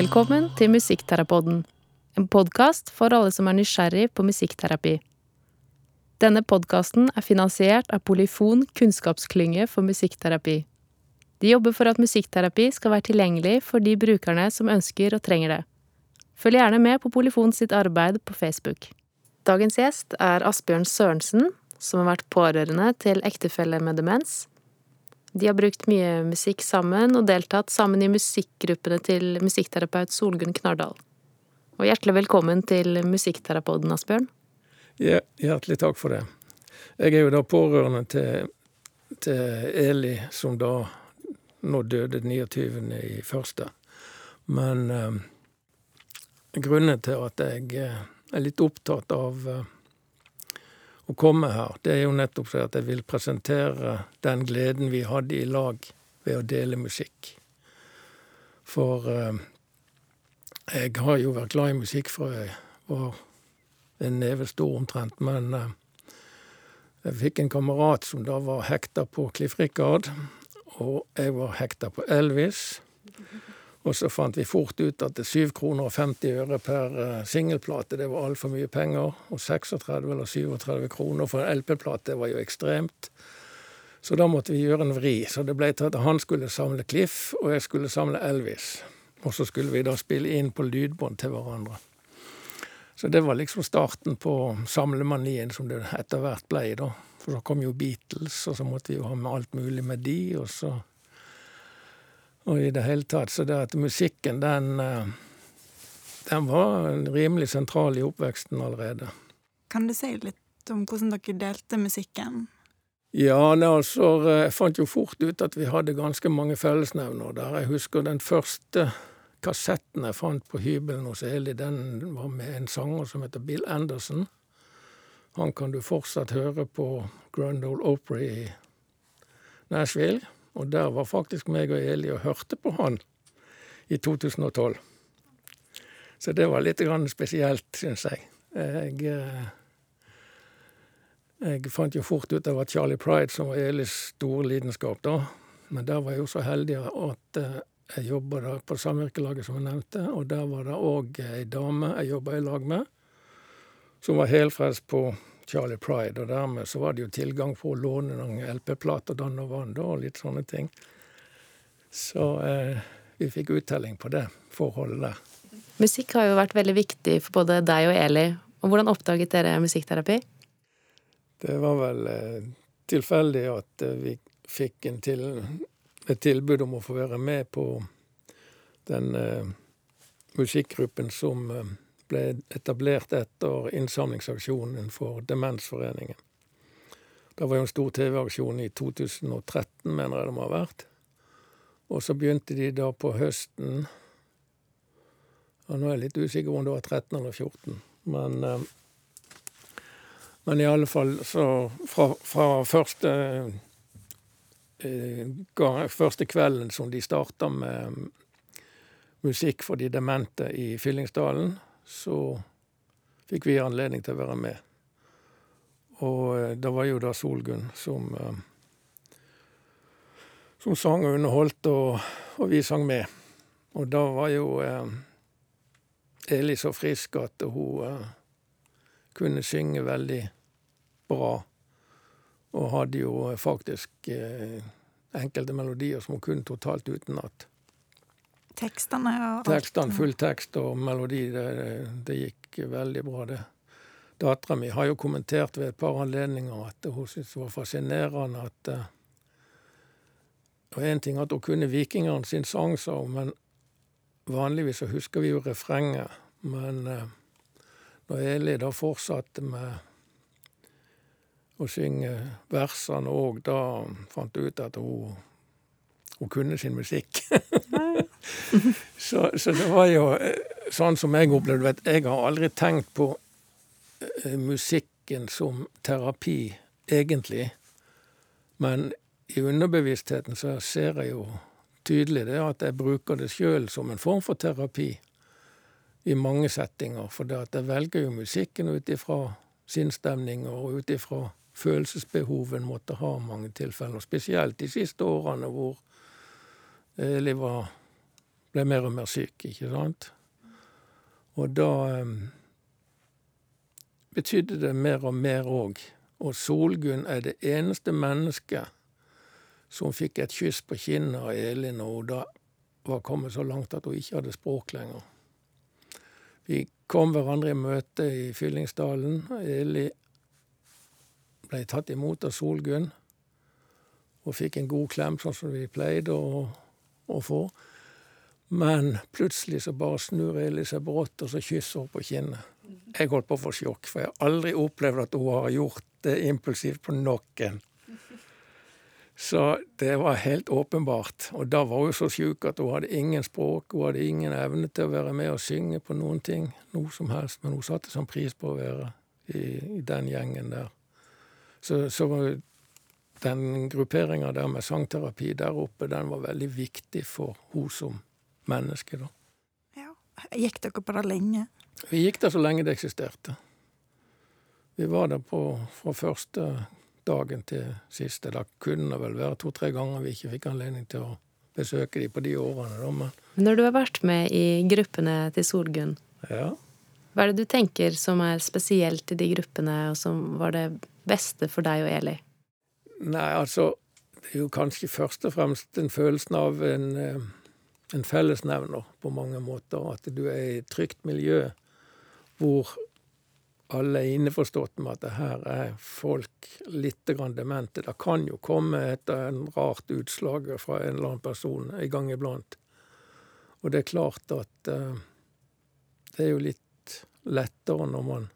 Velkommen til Musikkterapoden, en podkast for alle som er nysgjerrig på musikkterapi. Denne podkasten er finansiert av Polyfon kunnskapsklynge for musikkterapi. De jobber for at musikkterapi skal være tilgjengelig for de brukerne som ønsker og trenger det. Følg gjerne med på Polyfon sitt arbeid på Facebook. Dagens gjest er Asbjørn Sørensen, som har vært pårørende til ektefelle med demens. De har brukt mye musikk sammen og deltatt sammen i musikkgruppene til musikkterapeut Solgunn Knardal. Og hjertelig velkommen til Musikkterapoden, Asbjørn. Ja, hjertelig takk for det. Jeg er jo da pårørende til, til Eli, som da nå døde 29. i første. Men eh, grunnen til at jeg eh, er litt opptatt av eh, å komme her, det er jo nettopp så at jeg vil presentere den gleden vi hadde i lag ved å dele musikk. For eh, jeg har jo vært glad i musikk fra jeg var en neve stor omtrent, men eh, jeg fikk en kamerat som da var hekta på Cliff Richard, og jeg var hekta på Elvis. Og så fant vi fort ut at 7 kroner og 50 øre per uh, singelplate, det var altfor mye penger. Og 36 eller 37 kroner for en LP-plate var jo ekstremt. Så da måtte vi gjøre en vri. Så det ble til at han skulle samle Cliff, og jeg skulle samle Elvis. Og så skulle vi da spille inn på lydbånd til hverandre. Så det var liksom starten på samlemanien som det etter hvert ble, da. For så kom jo Beatles, og så måtte vi jo ha med alt mulig med de, og så og i det hele tatt. Så det at musikken, den, eh, den var rimelig sentral i oppveksten allerede. Kan du si litt om hvordan dere delte musikken? Ja, nei, altså, jeg fant jo fort ut at vi hadde ganske mange fellesnevner der. Jeg husker den første kassetten jeg fant på hybelen hos Eli, den var med en sanger som heter Bill Anderson. Han kan du fortsatt høre på Grand Ole Opry i Nashville. Og der var faktisk meg og Eli og hørte på han i 2012. Så det var litt spesielt, syns jeg. jeg. Eh, jeg fant jo fort ut det var Charlie Pride, som var Elis store lidenskap, da Men der var jeg jo så heldig at eh, jeg jobba på samvirkelaget, som jeg nevnte, og der var det òg ei dame jeg jobba i lag med, som var helfrelst på Charlie Pride, og dermed så var det jo tilgang på å låne noen LP-plater dann og vann, da, og litt sånne ting. Så eh, vi fikk uttelling på det forholdet der. Musikk har jo vært veldig viktig for både deg og Eli. Og hvordan oppdaget dere musikkterapi? Det var vel eh, tilfeldig at eh, vi fikk til, et tilbud om å få være med på den eh, musikkgruppen som eh, ble etablert etter innsamlingsaksjonen for Demensforeningen. Det var jo en stor TV-aksjon i 2013, mener jeg det må ha vært. Og så begynte de da på høsten ja, Nå er jeg litt usikker om det var 13 eller 14, men, eh, men i alle fall så fra, fra første, eh, første kvelden som de starta med musikk for de demente i Fyllingsdalen, så fikk vi anledning til å være med. Og eh, det var jo da Solgunn som, eh, som sang og underholdt, og, og, vi sang med. Og da var jo eh, Eli så frisk at hun eh, kunne synge veldig bra. Og hadde jo faktisk eh, enkelte melodier som hun kunne totalt utenat. Tekstene og Tekstene, full tekst og melodi, det, det gikk veldig bra, det. Dattera mi har jo kommentert ved et par anledninger at hun syntes det var fascinerende at uh, Og én ting at hun kunne Vikingene sin sang, sa hun, men vanligvis så husker vi jo refrenget. Men uh, når Eli da fortsatte med å synge versene òg, da fant hun ut at hun, hun kunne sin musikk. så, så, det var jo eh, sånn som jeg opplevde det. Jeg har aldri tenkt på uh, musikken som terapi, egentlig. Men i underbevisstheten så ser jeg jo tydelig det at jeg bruker det sjøl som en form for terapi i mange settinger. For det at jeg velger jo musikken ut ifra sinnsstemninger og ut ifra følelsesbehov en måtte ha mange tilfeller. Spesielt de siste årene hvor Eli var ble mer og mer syk, ikke sant. Og da um, betydde det mer og mer òg. Og Solgunn er det eneste mennesket som fikk et kyss på kinnet av Elin når hun da var kommet så langt at hun ikke hadde språk lenger. Vi kom hverandre i møte i Fyllingsdalen. Eli ble tatt imot av Solgunn og fikk en god klem, sånn som vi pleide å, å få. Men plutselig så bare snur Eli seg brått, og så kysser hun på kinnet. Jeg holdt på å få sjokk, for jeg har aldri opplevd at hun har gjort det impulsivt på noen. Så det var helt åpenbart. Og da var hun så sjuk at hun hadde ingen språk, hun hadde ingen evne til å være med og synge på noen ting, noe som helst. Men hun satte sånn pris på å være i, i den gjengen der. Så, så den grupperinga der med sangterapi der oppe, den var veldig viktig for hun som menneske, da. Ja. Gikk dere på det lenge? Vi gikk der så lenge det eksisterte. Vi var der på, fra første dagen til siste. Det kunne vel være to-tre ganger vi ikke fikk anledning til å besøke de på de årene. Da, men Når du har vært med i gruppene til Solgunn, ja. hva er det du tenker som er spesielt i de gruppene, og som var det beste for deg og Eli? Nei, altså Det er jo kanskje først og fremst den følelsen av en, eh, en fellesnevner på mange måter. At du er i et trygt miljø hvor alle er innforstått med at det her er folk litt grann demente. Det kan jo komme et rart utslag fra en eller annen person en gang iblant. Og det er klart at uh, det er jo litt lettere når man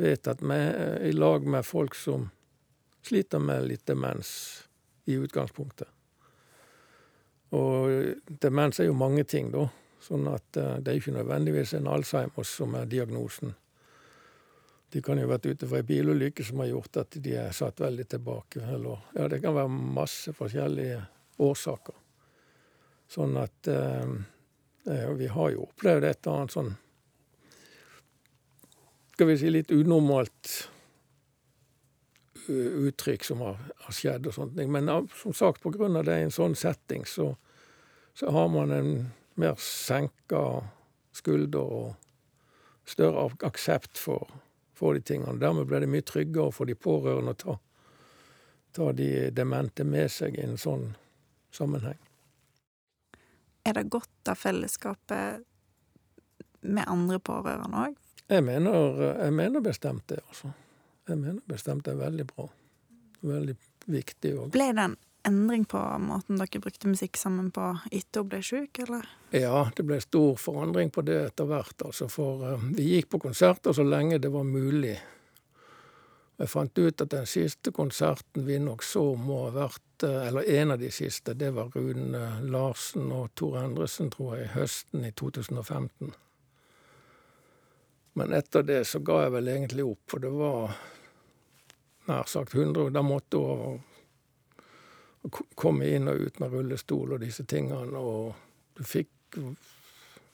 vet at vi er i lag med folk som sliter med litt demens i utgangspunktet. Og demens er jo mange ting, da. Sånn at uh, det er ikke nødvendigvis en Alzheimer som er diagnosen. De kan jo ha vært ute for ei bilulykke som har gjort at de er satt veldig tilbake. Eller, ja, det kan være masse forskjellige årsaker. Sånn at eh, Vi har jo opplevd et eller annet sånn Skal vi si litt unormalt uttrykk som har, har skjedd og sånne ting. Men som sagt, av det i en sånn setting, så, så har man en mer senka skulder og større aksept for, for de tingene. Dermed blir det mye tryggere for de pårørende å ta, ta de demente med seg i en sånn sammenheng. Er det godt av fellesskapet med andre pårørende òg? Jeg jeg mener bestemt det, altså. Jeg mener bestemt det er veldig bra. Veldig viktig òg. Ble det en endring på måten dere brukte musikk sammen på etter hun ble sjuk, eller? Ja, det ble stor forandring på det etter hvert, altså. For uh, vi gikk på konserter så lenge det var mulig. Jeg fant ut at den siste konserten vi nok så må ha vært uh, Eller en av de siste, det var Rune Larsen og Tor Endresen, tror jeg, høsten i 2015. Men etter det så ga jeg vel egentlig opp, for det var nær sagt 100 Da måtte hun komme inn og ut med rullestol og disse tingene, og du fikk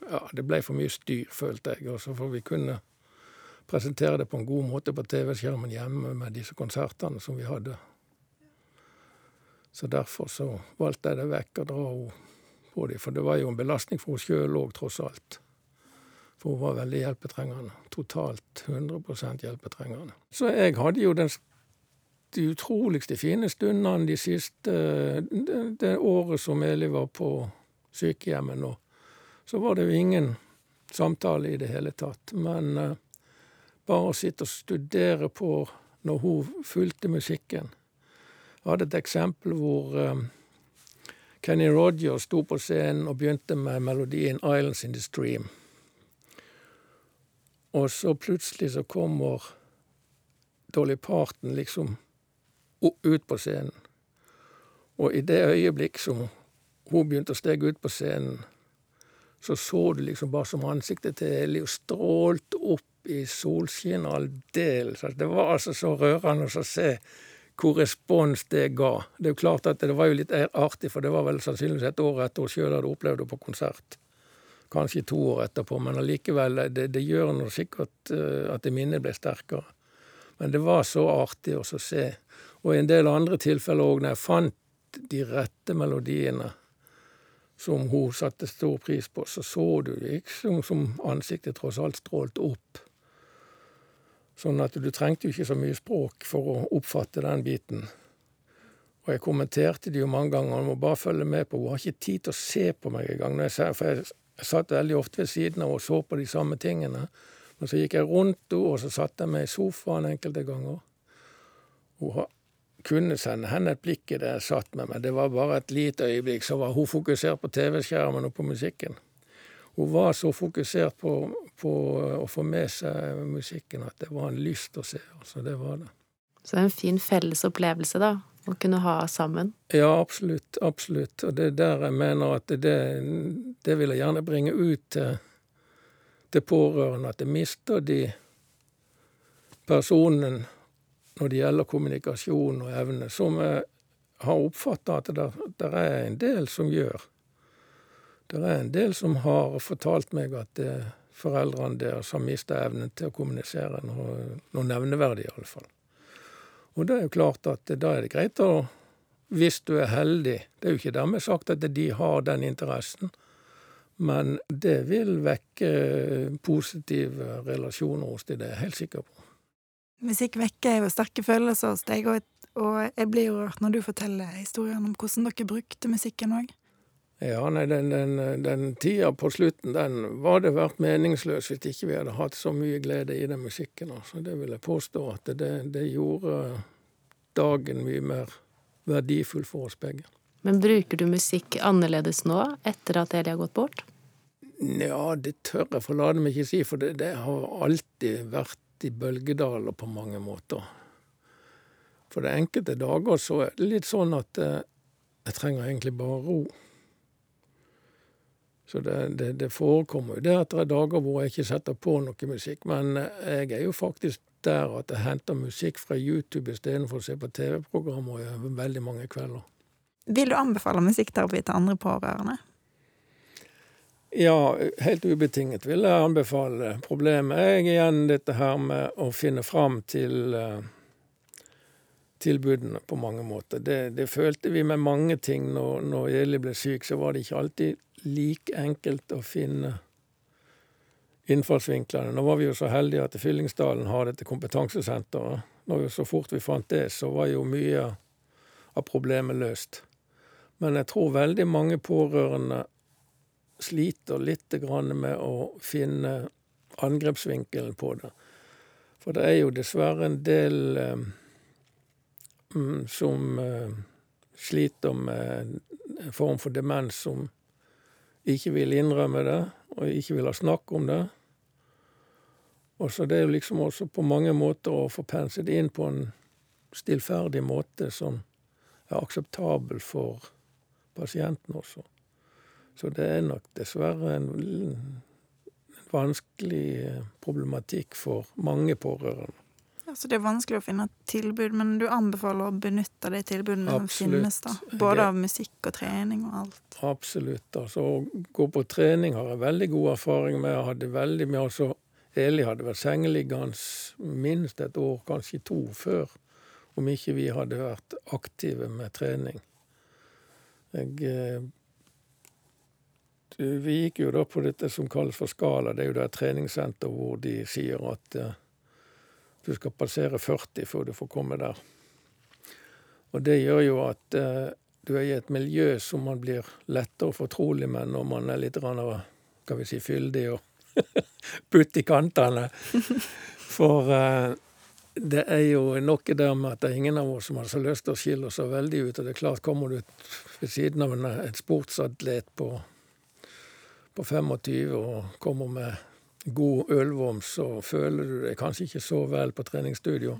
Ja, det ble for mye styr, følte jeg. Og så vi kunne presentere det på en god måte på TV-skjermen hjemme med disse konsertene som vi hadde. Så derfor så valgte jeg det vekk og dra henne på dem, for det var jo en belastning for henne sjøl òg, tross alt. For hun var veldig hjelpetrengende. Totalt 100% hjelpetrengende. Så jeg hadde jo den, de utroligste fine stundene de siste det, det året som Eli var på sykehjemmet nå. Så var det jo ingen samtale i det hele tatt. Men uh, bare å sitte og studere på når hun fulgte musikken. Jeg hadde et eksempel hvor um, Kenny Rogers sto på scenen og begynte med melodien 'Islands in the Stream'. Og så plutselig så kommer Dolly Parton liksom ut på scenen. Og i det øyeblikk som hun begynte å stege ut på scenen, så så du liksom bare som ansiktet til Eli strålte opp i solskinnet aldeles. Det var altså så rørende å se hvor respons det ga. Det er jo klart at det var jo litt artig, for det var vel sannsynligvis et år etter hun sjøl hadde opplevd det på konsert kanskje to år etterpå, men allikevel, det, det gjør nå sikkert uh, at minnet ble sterkere. Men det var så artig å se. Og i en del andre tilfeller òg, når jeg fant de rette melodiene, som hun satte stor pris på, så så du liksom som ansiktet tross alt strålte opp. Sånn at du trengte jo ikke så mye språk for å oppfatte den biten. Og jeg kommenterte det jo mange ganger, hun må bare følge med på, hun har ikke tid til å se på meg engang. For jeg satt veldig ofte ved siden av og så på de samme tingene. Men så gikk jeg rundt henne, og så satte jeg meg i sofaen enkelte ganger. Hun kunne sende henne et blikk i det jeg satt med, men det var bare et lite øyeblikk. Så var hun fokusert på TV-skjermen og på musikken. Hun var så fokusert på, på, å få med seg musikken at det var en lyst å se. Altså, det var det. Så det er en fin felles opplevelse, da? Å kunne ha sammen? Ja, absolutt. Absolutt. Og det er der jeg mener at det, det vil jeg gjerne bringe ut til, til pårørende. At jeg mister de personene når det gjelder kommunikasjon og evne, som jeg har oppfatta at det, det er en del som gjør. Det er en del som har fortalt meg at det er foreldrene deres har mista evnen til å kommunisere, noe, noe nevneverdig iallfall. Og det er jo klart at da er det greit å Hvis du er heldig Det er jo ikke dermed sagt at de har den interessen, men det vil vekke positive relasjoner hos dem, det er jeg helt sikker på. Musikk vekker jo sterke følelser hos deg, og jeg blir jo rørt når du forteller historien om hvordan dere brukte musikken òg. Ja, nei, den, den, den, tida på slutten, den var det vært meningsløs hvis ikke vi hadde hatt så mye glede i den musikken. Altså. Det vil jeg påstå at det, det gjorde dagen mye mer verdifull for oss begge. Men bruker du musikk annerledes nå, etter at Eli har gått bort? Ja, det tør jeg forlate meg ikke si, for det, det har alltid vært i bølgedaler på mange måter. For det enkelte dager så er det litt sånn at eh, jeg trenger egentlig bare ro. Så det, det, det forekommer jo det at det er dager hvor jeg ikke setter på noe musikk. Men eh, jeg er jo faktisk der at jeg henter musikk fra YouTube istedenfor å se på TV-programmer i veldig mange kvelder. Vil du anbefale musikkterapi til andre pårørende? Ja, helt ubetinget vil jeg anbefale. Problemet er igjen dette her med å finne fram til uh, tilbudene på mange måter. Det, det, følte vi med mange ting. Når, når Eli ble syk, så var det ikke alltid like enkelt å finne innfallsvinklene. Nå var vi jo så heldige at Fyllingsdalen har dette kompetansesenteret. Når vi, så fort vi fant det, så var jo mye av problemet løst. Men jeg tror veldig mange pårørende sliter litt med å finne angrepsvinkelen på det. For det er jo dessverre en del eh, mm, som eh, sliter med en form for demens som ikke vil innrømme det, og ikke vil ha snakk om det. Og så det er jo liksom også på mange måter å få penset inn på en stillferdig måte som er akseptabel for pasienten også. Så det er nok dessverre en, en vanskelig eh, problematikk for mange pårørende. Ja, Så det er vanskelig å finne et tilbud, men du anbefaler å benytte de tilbudene Absolutt. som finnes? da? Både av musikk og trening og alt? Absolutt. altså Å gå på trening har jeg veldig god erfaring med. Jeg hadde veldig mye, altså Eli hadde vært sengeliggende minst et år, kanskje to, før. Om ikke vi hadde vært aktive med trening. Jeg eh, vi gikk jo da på dette som kalles for Skala. Det er jo da et treningssenter hvor de sier at uh, du skal passere 40 før du får komme der. Og det gjør jo at uh, du er i et miljø som man blir lettere fortrolig med når man er litt rann, skal vi si, fyldig og putt i kantene. For det er jo noe der med at det er ingen av oss som har så lyst til å skille oss så veldig ut. Og det er klart, kommer du ved siden av en, et sportsatlet på på 25 og kommer med god ølvom, så føler du deg kanskje ikke så vel på treningsstudio.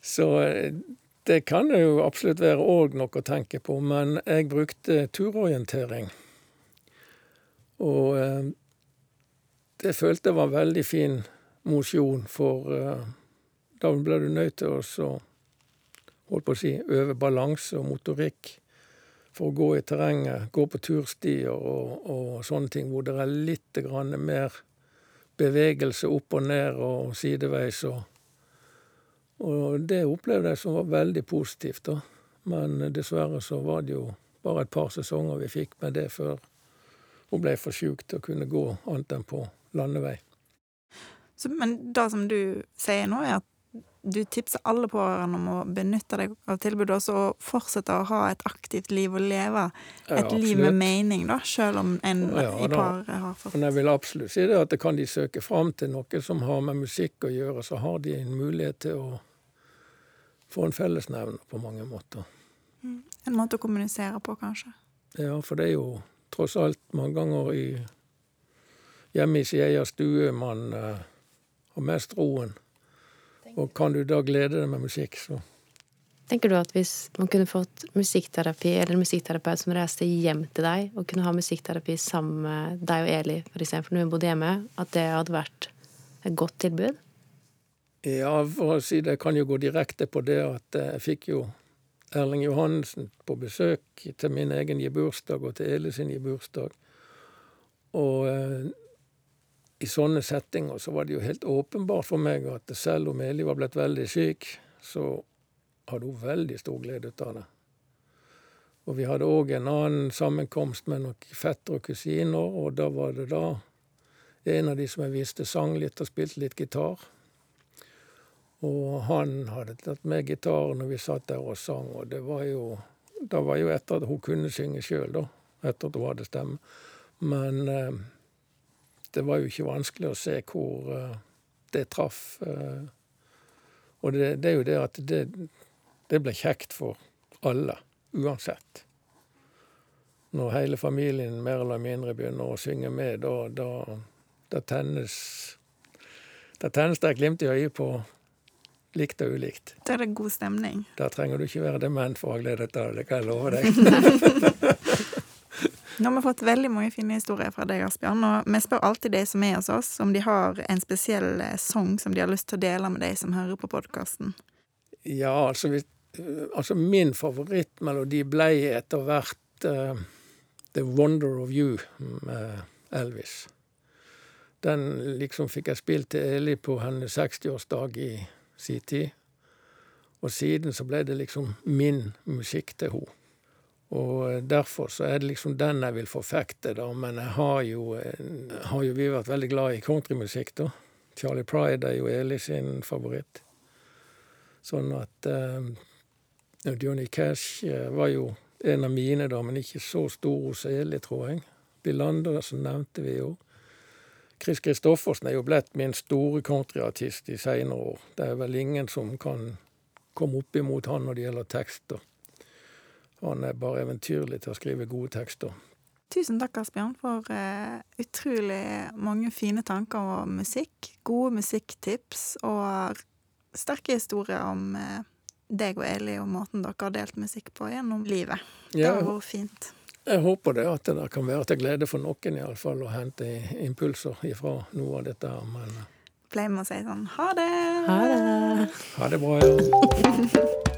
Så eh, det kan jo absolutt være òg noe å tenke på, men jeg brukte turorientering. Og eh, det følte jeg var veldig fin mosjon, for eh, da ble du nødt til å holdt på å si, øve balanse og motorikk for å gå i terrenget, gå på turstier og, og sånne ting, hvor det er litt mer bevegelse opp og ned og sideveis. Og, og det opplevde jeg som var veldig positivt, da. Men dessverre så var det jo bare et par sesonger vi fikk med det før hun ble for sjuk til å kunne gå annet enn på landevei. Så, men det som du sier nå, er at du tipser alle pårørende om å benytte deg av tilbudet og fortsette å ha et aktivt liv og leve et ja, liv med mening, da, selv om en ja, i paret har fått Men jeg vil absolutt si det at kan de søke fram til noe som har med musikk å gjøre, så har de en mulighet til å få en fellesnevner på mange måter. Mm. En måte å kommunisere på, kanskje? Ja, for det er jo tross alt mange ganger i hjemme i sin egen stue man uh, har mest roen. Og kan du da glede deg med musikk, så Tenker du at hvis man kunne fått musikkterapi, eller en musikkterapeut som reiste hjem til deg, og kunne ha musikkterapi sammen med deg og Eli, eksempel, når hun bodde hjemme, at det hadde vært et godt tilbud? Ja, for å si det, jeg kan jo gå direkte på det at jeg fikk jo Erling Johannessen på besøk til min egen gebursdag og til Eli sin gebursdag. Og eh, i sånne settinger så var det jo helt åpenbart for meg at selv om Eli var blitt veldig syk, så hadde hun veldig stor glede ut av det. Og vi hadde òg en annen sammenkomst med noen fettere og kusiner, og da var det da en av de som jeg visste sang litt og spilte litt gitar. Og han hadde tatt med gitaren når vi satt der og sang, og det var jo Det var jo etter at hun kunne synge sjøl, da. Etter at hun hadde stemme. Men eh, det var jo ikke vanskelig å se hvor uh, det traff. Uh, og det, det, er jo det at det, det ble kjekt for alle, uansett. Når hele familien mer eller mindre begynner å synge med, da, da, da tennes Da tennes det et glimt i øyet på likt og ulikt. Da er det god stemning. Da trenger du ikke være dement for å ha gledet av det, kan jeg love deg. Nå har vi fått veldig mange fine historier fra deg, Asbjørn. Og vi spør alltid de som er hos oss, om de har en spesiell eh, sang som de har lyst til å dele med de som hører på podkasten. Ja, altså, vi, altså min favorittmelodi ble etter hvert uh, The Wonder of You med Elvis. Den liksom fikk jeg spilt til Eli på hennes 60-årsdag i sin tid. Og siden så ble det liksom min musikk til henne. Og derfor så er det liksom den jeg vil forfekte, da. Men jeg har jo, har jo vi vært veldig glad i countrymusikk, da. Charlie Pride er jo Eli sin favoritt. Sånn at eh, Johnny Cash uh, var jo en av mine, da, men ikke så stor hos Eli, tror jeg. Bill Andersen nevnte vi jo. Chris Christoffersen er jo blitt min store countryartist i seinere år. Det er vel ingen som kan komme opp imot han når det gjelder tekster. Han er bare eventyrlig til å skrive gode tekster. Tusen takk, Asbjørn, for uh, utrolig mange fine tanker om musikk. Gode musikktips og sterke historier om uh, deg og Eli og måten dere har delt musikk på gjennom livet. Det har vært fint. Jeg håper det at det kan være til glede for noen iallfall å hente impulser ifra noe av dette. Men Pleier vi å si sånn ha det. Ha det. Ha det bra, ja.